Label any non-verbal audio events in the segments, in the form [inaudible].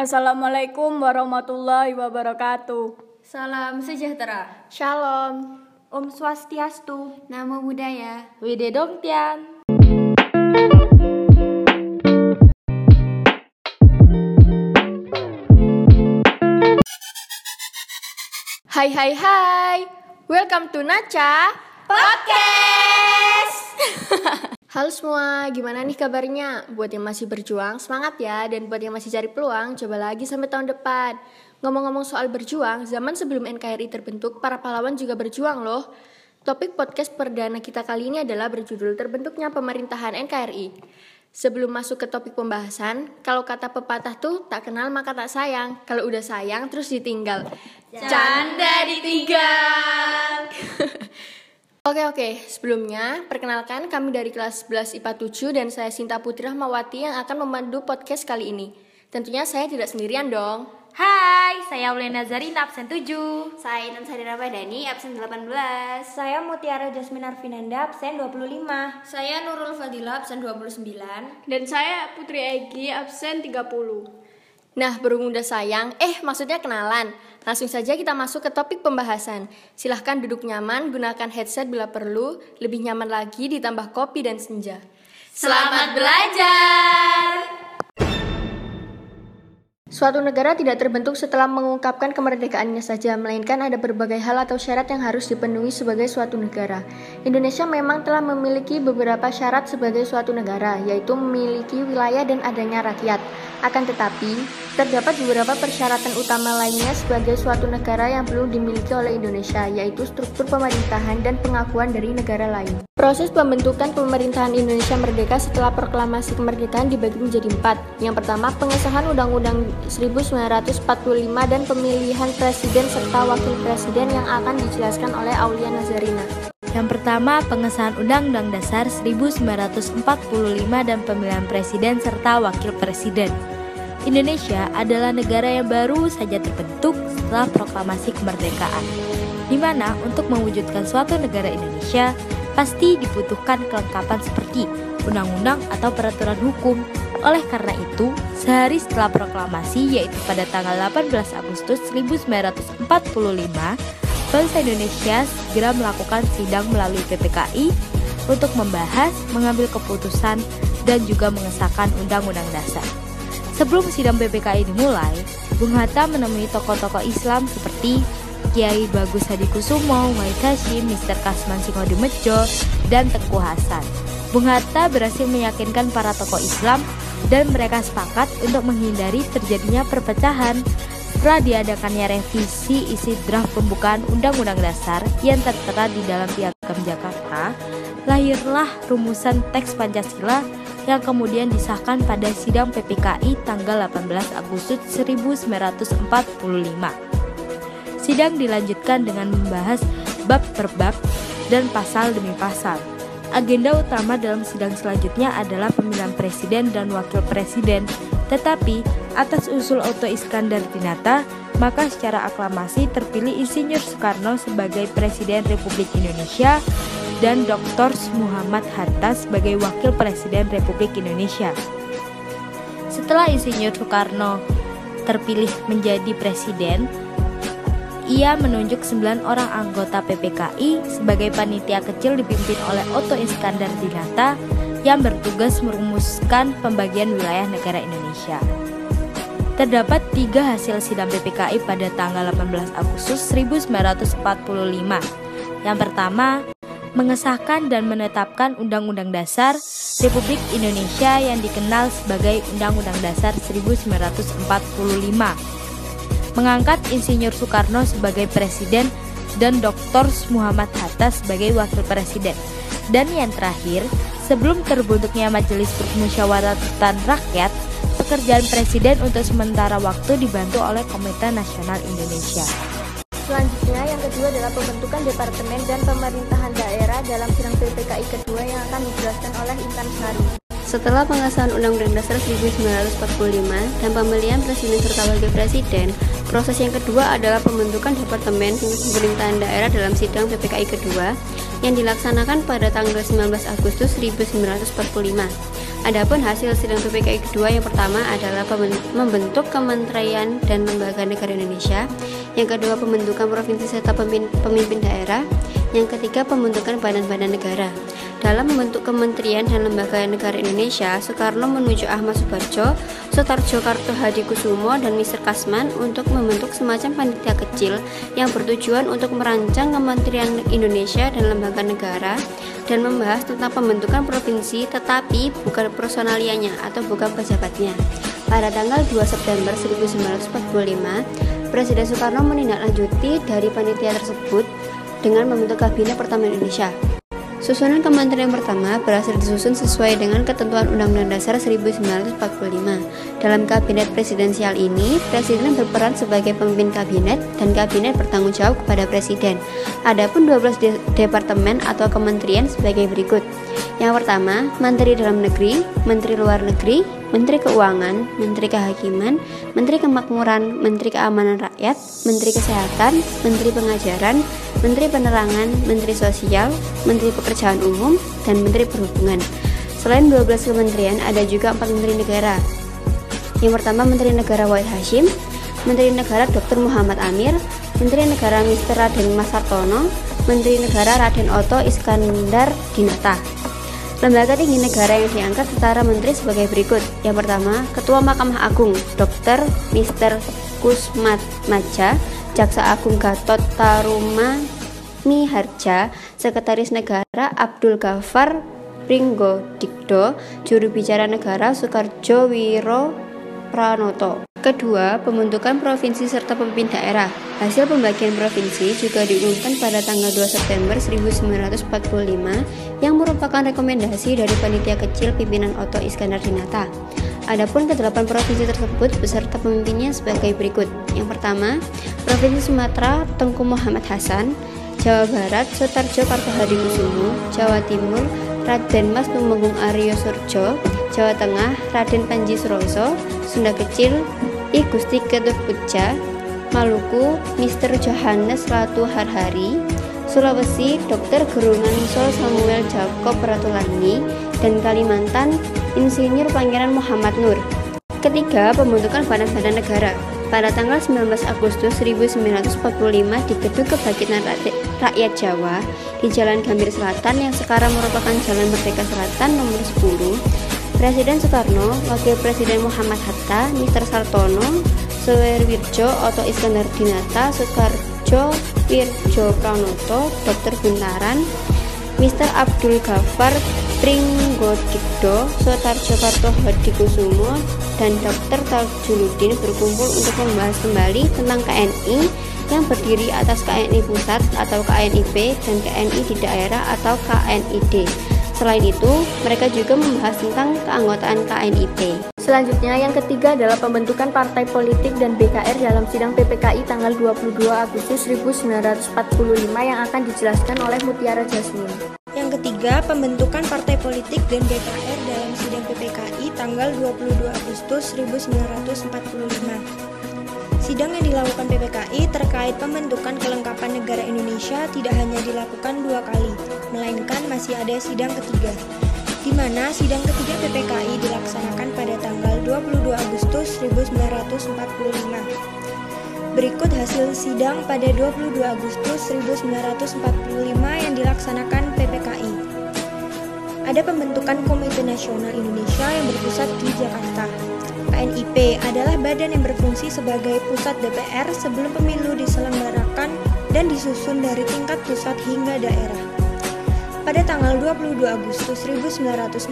Assalamualaikum warahmatullahi wabarakatuh. Salam sejahtera. Shalom. Om Swastiastu. Namo Buddhaya. Wide Dongtian. Hai hai hai. Welcome to Nacha Podcast. [laughs] Halo semua, gimana nih kabarnya? Buat yang masih berjuang, semangat ya. Dan buat yang masih cari peluang, coba lagi sampai tahun depan. Ngomong-ngomong soal berjuang, zaman sebelum NKRI terbentuk, para pahlawan juga berjuang loh. Topik podcast perdana kita kali ini adalah berjudul terbentuknya pemerintahan NKRI. Sebelum masuk ke topik pembahasan, kalau kata pepatah tuh tak kenal maka tak sayang. Kalau udah sayang terus ditinggal. Canda ditinggal. [laughs] Oke oke, sebelumnya perkenalkan kami dari kelas 11 IPA 7 dan saya Sinta Putri Rahmawati yang akan memandu podcast kali ini. Tentunya saya tidak sendirian dong. Hai, saya Ulena Zarina absen 7. Saya Intan Sadira Padani absen 18. Saya Mutiara Jasmine Arvinanda absen 25. Saya Nurul Fadila absen 29. Dan saya Putri Egi absen 30. Nah, berhubung udah sayang, eh maksudnya kenalan. Langsung saja kita masuk ke topik pembahasan. Silahkan duduk nyaman, gunakan headset bila perlu, lebih nyaman lagi ditambah kopi dan senja. Selamat belajar. Suatu negara tidak terbentuk setelah mengungkapkan kemerdekaannya saja, melainkan ada berbagai hal atau syarat yang harus dipenuhi sebagai suatu negara. Indonesia memang telah memiliki beberapa syarat sebagai suatu negara, yaitu memiliki wilayah dan adanya rakyat. Akan tetapi, terdapat beberapa persyaratan utama lainnya sebagai suatu negara yang perlu dimiliki oleh Indonesia, yaitu struktur pemerintahan dan pengakuan dari negara lain. Proses pembentukan pemerintahan Indonesia merdeka setelah proklamasi kemerdekaan dibagi menjadi empat. Yang pertama, pengesahan Undang-Undang 1945 dan pemilihan presiden serta wakil presiden yang akan dijelaskan oleh Aulia Nazarina. Yang pertama, pengesahan Undang-Undang Dasar 1945 dan pemilihan presiden serta wakil presiden. Indonesia adalah negara yang baru saja terbentuk setelah proklamasi kemerdekaan. Di mana untuk mewujudkan suatu negara Indonesia pasti dibutuhkan kelengkapan seperti undang-undang atau peraturan hukum. Oleh karena itu, sehari setelah proklamasi yaitu pada tanggal 18 Agustus 1945, bangsa Indonesia segera melakukan sidang melalui PPKI untuk membahas, mengambil keputusan, dan juga mengesahkan Undang-Undang Dasar. Sebelum sidang PPKI dimulai, Bung Hatta menemui tokoh-tokoh Islam seperti Kiai Bagus Hadi Kusumo, Wahid Hashim, Mr. Kasman Singodemejo, dan Teguh Hasan. Bung Hatta berhasil meyakinkan para tokoh Islam dan mereka sepakat untuk menghindari terjadinya perpecahan. Setelah diadakannya revisi isi draft pembukaan Undang-Undang Dasar yang tertera di dalam Piagam Jakarta, lahirlah rumusan teks Pancasila yang kemudian disahkan pada sidang PPKI tanggal 18 Agustus 1945. Sidang dilanjutkan dengan membahas bab per bab dan pasal demi pasal. Agenda utama dalam sidang selanjutnya adalah pemilihan presiden dan wakil presiden. Tetapi, atas usul Otto Iskandar Dinata, maka secara aklamasi terpilih Insinyur Soekarno sebagai Presiden Republik Indonesia dan Dr. Muhammad Hatta sebagai Wakil Presiden Republik Indonesia. Setelah Insinyur Soekarno terpilih menjadi presiden, ia menunjuk 9 orang anggota PPKI sebagai panitia kecil dipimpin oleh Otto Iskandar Dinata yang bertugas merumuskan pembagian wilayah negara Indonesia. Terdapat tiga hasil sidang PPKI pada tanggal 18 Agustus 1945. Yang pertama, mengesahkan dan menetapkan Undang-Undang Dasar Republik Indonesia yang dikenal sebagai Undang-Undang Dasar 1945 mengangkat Insinyur Soekarno sebagai presiden dan Dr. Muhammad Hatta sebagai wakil presiden. Dan yang terakhir, sebelum terbentuknya Majelis Permusyawaratan Rakyat, pekerjaan presiden untuk sementara waktu dibantu oleh Komite Nasional Indonesia. Selanjutnya, yang kedua adalah pembentukan departemen dan pemerintahan daerah dalam sidang PPKI kedua yang akan dijelaskan oleh Intan Sari. Setelah pengesahan Undang-Undang Dasar 1945 dan pemilihan presiden serta wakil presiden, Proses yang kedua adalah pembentukan Departemen Pemerintahan Daerah dalam sidang PPKI kedua yang dilaksanakan pada tanggal 19 Agustus 1945. Adapun hasil sidang PPKI kedua yang pertama adalah membentuk Kementerian dan Lembaga Negara Indonesia, yang kedua pembentukan provinsi serta pemimpin daerah, yang ketiga pembentukan badan-badan negara. Dalam membentuk kementerian dan lembaga negara Indonesia, Soekarno menuju Ahmad Subarjo, Sutarjo Karto Hadi Kusumo, dan Mr. Kasman untuk membentuk semacam panitia kecil yang bertujuan untuk merancang kementerian Indonesia dan lembaga negara dan membahas tentang pembentukan provinsi tetapi bukan personalianya atau bukan pejabatnya. Pada tanggal 2 September 1945, Presiden Soekarno menindaklanjuti dari panitia tersebut dengan membentuk Kabinet Pertama Indonesia. Susunan kementerian pertama berhasil disusun sesuai dengan ketentuan Undang-Undang Dasar 1945. Dalam kabinet presidensial ini, presiden berperan sebagai pemimpin kabinet dan kabinet bertanggung jawab kepada presiden. Adapun 12 de departemen atau kementerian sebagai berikut. Yang pertama, Menteri Dalam Negeri, Menteri Luar Negeri, Menteri Keuangan, Menteri Kehakiman, Menteri Kemakmuran, Menteri Keamanan Rakyat, Menteri Kesehatan, Menteri Pengajaran, Menteri Penerangan, Menteri Sosial, Menteri Pekerjaan Umum, dan Menteri Perhubungan. Selain 12 kementerian, ada juga empat menteri negara. Yang pertama Menteri Negara Wahid Hashim, Menteri Negara Dr. Muhammad Amir, Menteri Negara Mr. Raden Mas Sartono, Menteri Negara Raden Oto Iskandar Dinata. Lembaga tinggi negara yang diangkat secara menteri sebagai berikut. Yang pertama, Ketua Mahkamah Agung, Dr. Mr. Kusmat Maja, Jaksa Agung Gatot Taruma Miharja, Sekretaris Negara Abdul Ghafar Pringgo Dikdo, Juru Bicara Negara Soekarjo Wiro Pranoto. Kedua, pembentukan provinsi serta pemimpin daerah. Hasil pembagian provinsi juga diumumkan pada tanggal 2 September 1945 yang merupakan rekomendasi dari panitia kecil pimpinan Oto Iskandar Dinata. Adapun kedelapan provinsi tersebut beserta pemimpinnya sebagai berikut. Yang pertama, Provinsi Sumatera Tengku Muhammad Hasan, Jawa Barat Sutarjo Kartohadi Kusumo, Jawa Timur Raden Mas Tumenggung Aryo Surjo, Jawa Tengah Raden Panji Suroso, Sunda Kecil I Gusti Ketut Maluku Mr. Johannes Ratu Harhari, Sulawesi Dr. Gerungan Sol Samuel Jacob Ratulani, dan Kalimantan Insinyur Pangeran Muhammad Nur. Ketiga, pembentukan badan-badan negara. Pada tanggal 19 Agustus 1945 di Gedung Kebangkitan Rakyat Jawa di Jalan Gambir Selatan yang sekarang merupakan Jalan Merdeka Selatan nomor 10, Presiden Soekarno, Wakil Presiden Muhammad Hatta, Mr. Sartono, Suwerwirjo, Oto Iskandar Dinata, Soekarjo Wirjo Pranoto, Dr. Buntaran, Mr. Abdul Ghafar Pringgodikdo, Sotarjo Karto Hadikusumo, dan Dr. Tajuludin berkumpul untuk membahas kembali tentang KNI yang berdiri atas KNI Pusat atau KNIP dan KNI di daerah atau KNID. Selain itu, mereka juga membahas tentang keanggotaan KNIP. Selanjutnya, yang ketiga adalah pembentukan partai politik dan BKR dalam sidang PPKI tanggal 22 Agustus 1945 yang akan dijelaskan oleh Mutiara Jasmine. Yang ketiga, pembentukan partai politik dan BKR dalam sidang PPKI tanggal 22 Agustus 1945. Sidang yang dilakukan PPKI terkait pembentukan kelengkapan negara Indonesia tidak hanya dilakukan dua kali, melainkan masih ada sidang ketiga, di mana sidang ketiga PPKI dilaksanakan pada tanggal 22 Agustus 1945. Berikut hasil sidang pada 22 Agustus 1945 yang dilaksanakan PPKI. Ada pembentukan Komite Nasional Indonesia yang berpusat di Jakarta. KNIP adalah badan yang berfungsi sebagai pusat DPR sebelum pemilu diselenggarakan dan disusun dari tingkat pusat hingga daerah. Pada tanggal 22 Agustus 1945,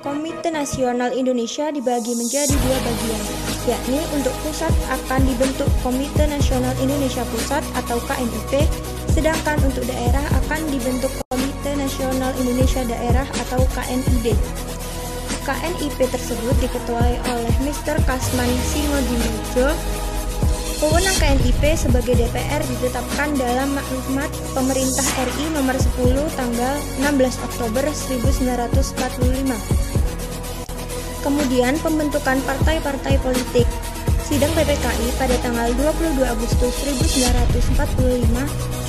Komite Nasional Indonesia dibagi menjadi dua bagian, yakni untuk pusat akan dibentuk Komite Nasional Indonesia Pusat atau KNIP, sedangkan untuk daerah akan dibentuk Komite Nasional Indonesia Daerah atau KNID. KNIP tersebut diketuai oleh Mr. Kasman Singodimojo. Wewenang KNIP sebagai DPR ditetapkan dalam maklumat Pemerintah RI nomor 10 tanggal 16 Oktober 1945. Kemudian pembentukan partai-partai politik. Sidang PPKI pada tanggal 22 Agustus 1945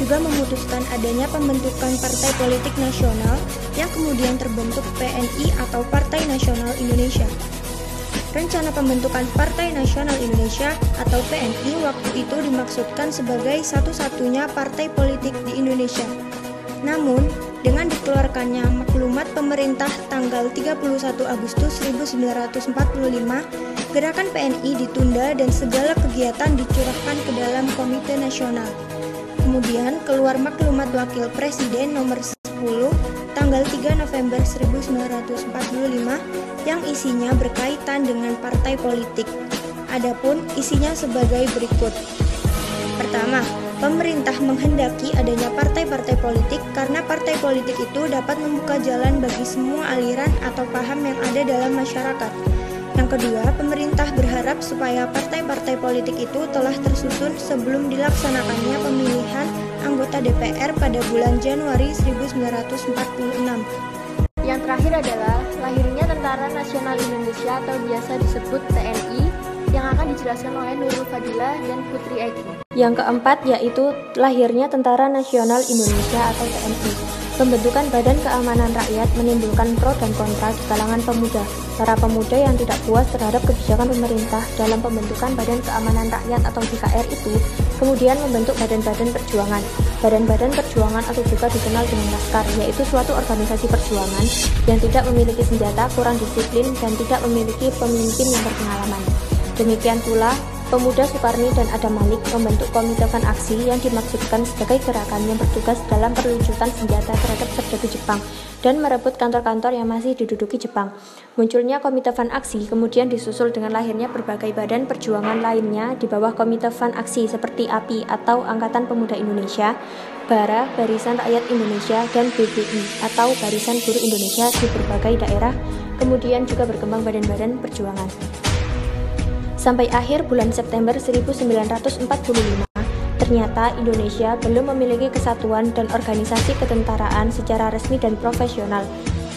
juga memutuskan adanya pembentukan Partai Politik Nasional yang kemudian terbentuk PNI atau Partai Nasional Indonesia. Rencana pembentukan Partai Nasional Indonesia atau PNI waktu itu dimaksudkan sebagai satu-satunya partai politik di Indonesia. Namun, dengan dikeluarkannya maklumat pemerintah tanggal 31 Agustus 1945, gerakan PNI ditunda dan segala kegiatan dicurahkan ke dalam Komite Nasional. Kemudian keluar maklumat Wakil Presiden nomor 10 tanggal 3 November 1945 yang isinya berkaitan dengan partai politik. Adapun isinya sebagai berikut. Pertama, pemerintah menghendaki adanya partai-partai politik karena partai politik itu dapat membuka jalan bagi semua aliran atau paham yang ada dalam masyarakat. Yang kedua, pemerintah berharap supaya partai-partai politik itu telah tersusun sebelum dilaksanakannya pemilihan anggota DPR pada bulan Januari 1946. Yang terakhir adalah lahirnya Tentara Nasional Indonesia atau biasa disebut TNI yang akan dijelaskan oleh Nurul Fadila dan Putri Egi. Yang keempat yaitu lahirnya Tentara Nasional Indonesia atau TNI. Pembentukan Badan Keamanan Rakyat menimbulkan pro dan kontra di kalangan pemuda. Para pemuda yang tidak puas terhadap kebijakan pemerintah dalam pembentukan Badan Keamanan Rakyat atau BKR itu kemudian membentuk badan-badan perjuangan. Badan-badan perjuangan atau juga dikenal dengan Laskar, yaitu suatu organisasi perjuangan yang tidak memiliki senjata, kurang disiplin, dan tidak memiliki pemimpin yang berpengalaman. Demikian pula, Pemuda Soekarni dan Adam Malik membentuk Komite Van Aksi yang dimaksudkan sebagai gerakan yang bertugas dalam perlucutan senjata terhadap serdadu Jepang dan merebut kantor-kantor yang masih diduduki Jepang. Munculnya Komite Van Aksi kemudian disusul dengan lahirnya berbagai badan perjuangan lainnya di bawah Komite Van Aksi seperti API atau Angkatan Pemuda Indonesia, BARA, Barisan Rakyat Indonesia, dan BBI atau Barisan Guru Indonesia di berbagai daerah, kemudian juga berkembang badan-badan perjuangan. Sampai akhir bulan September 1945, ternyata Indonesia belum memiliki kesatuan dan organisasi ketentaraan secara resmi dan profesional.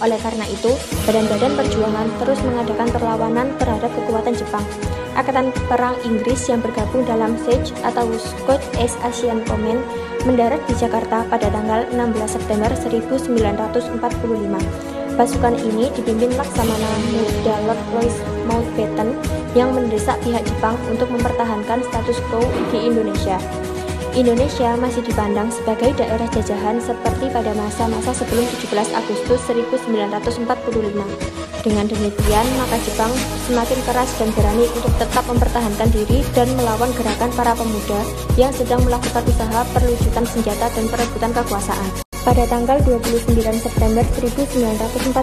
Oleh karena itu, badan-badan perjuangan terus mengadakan perlawanan terhadap kekuatan Jepang. Angkatan Perang Inggris yang bergabung dalam SAGE atau Scotch East Asian Command mendarat di Jakarta pada tanggal 16 September 1945. Pasukan ini dipimpin Laksamana Muda Lord Louis Mountbatten yang mendesak pihak Jepang untuk mempertahankan status quo di Indonesia. Indonesia masih dipandang sebagai daerah jajahan seperti pada masa-masa sebelum 17 Agustus 1945. Dengan demikian, maka Jepang semakin keras dan berani untuk tetap mempertahankan diri dan melawan gerakan para pemuda yang sedang melakukan usaha perlucutan senjata dan perebutan kekuasaan. Pada tanggal 29 September 1945,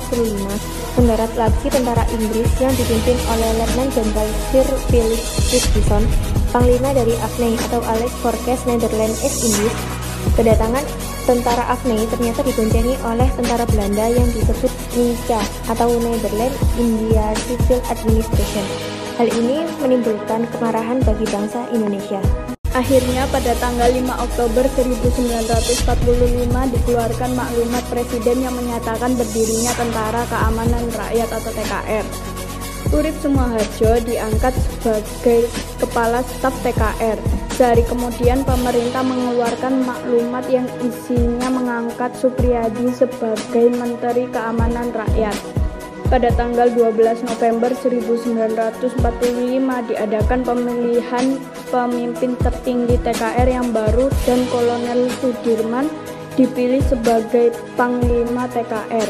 mendarat lagi tentara Inggris yang dipimpin oleh Letnan Jenderal Sir Philip Richardson, panglima dari AFNE atau Alex Forces Netherlands East Indies. Kedatangan tentara AFNE ternyata diboncengi oleh tentara Belanda yang disebut NICA atau Netherlands India Civil Administration. Hal ini menimbulkan kemarahan bagi bangsa Indonesia. Akhirnya pada tanggal 5 Oktober 1945 dikeluarkan maklumat Presiden yang menyatakan berdirinya Tentara Keamanan Rakyat atau TKR. Urip Sumoharjo diangkat sebagai Kepala Staf TKR. Sehari kemudian pemerintah mengeluarkan maklumat yang isinya mengangkat Supriyadi sebagai Menteri Keamanan Rakyat. Pada tanggal 12 November 1945 diadakan pemilihan pemimpin tertinggi TKR yang baru dan Kolonel Sudirman dipilih sebagai Panglima TKR.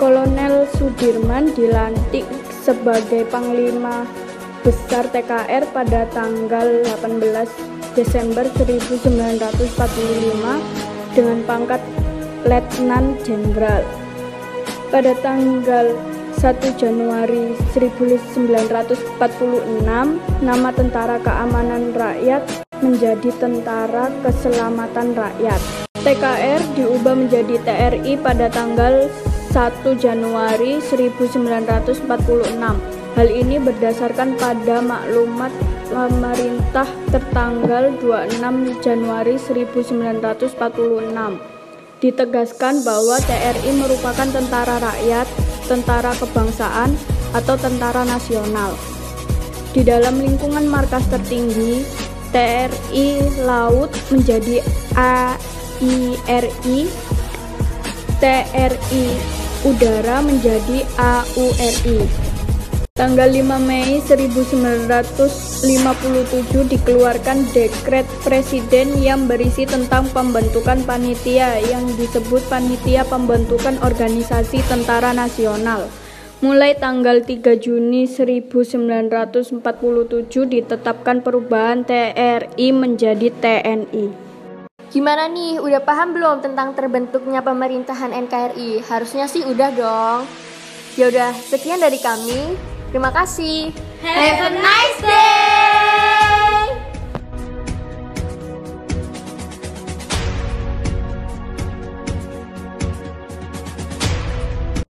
Kolonel Sudirman dilantik sebagai Panglima Besar TKR pada tanggal 18 Desember 1945 dengan pangkat Letnan Jenderal pada tanggal 1 Januari 1946 nama Tentara Keamanan Rakyat menjadi Tentara Keselamatan Rakyat. TKR diubah menjadi TRI pada tanggal 1 Januari 1946. Hal ini berdasarkan pada maklumat pemerintah tertanggal 26 Januari 1946 ditegaskan bahwa TRI merupakan tentara rakyat, tentara kebangsaan, atau tentara nasional. Di dalam lingkungan markas tertinggi, TRI Laut menjadi AIRI, TRI Udara menjadi AURI. Tanggal 5 Mei 1957 dikeluarkan dekret presiden yang berisi tentang pembentukan panitia yang disebut Panitia Pembentukan Organisasi Tentara Nasional. Mulai tanggal 3 Juni 1947 ditetapkan perubahan TRI menjadi TNI. Gimana nih, udah paham belum tentang terbentuknya pemerintahan NKRI? Harusnya sih udah dong. Ya udah, sekian dari kami. Terima kasih. Have a nice day.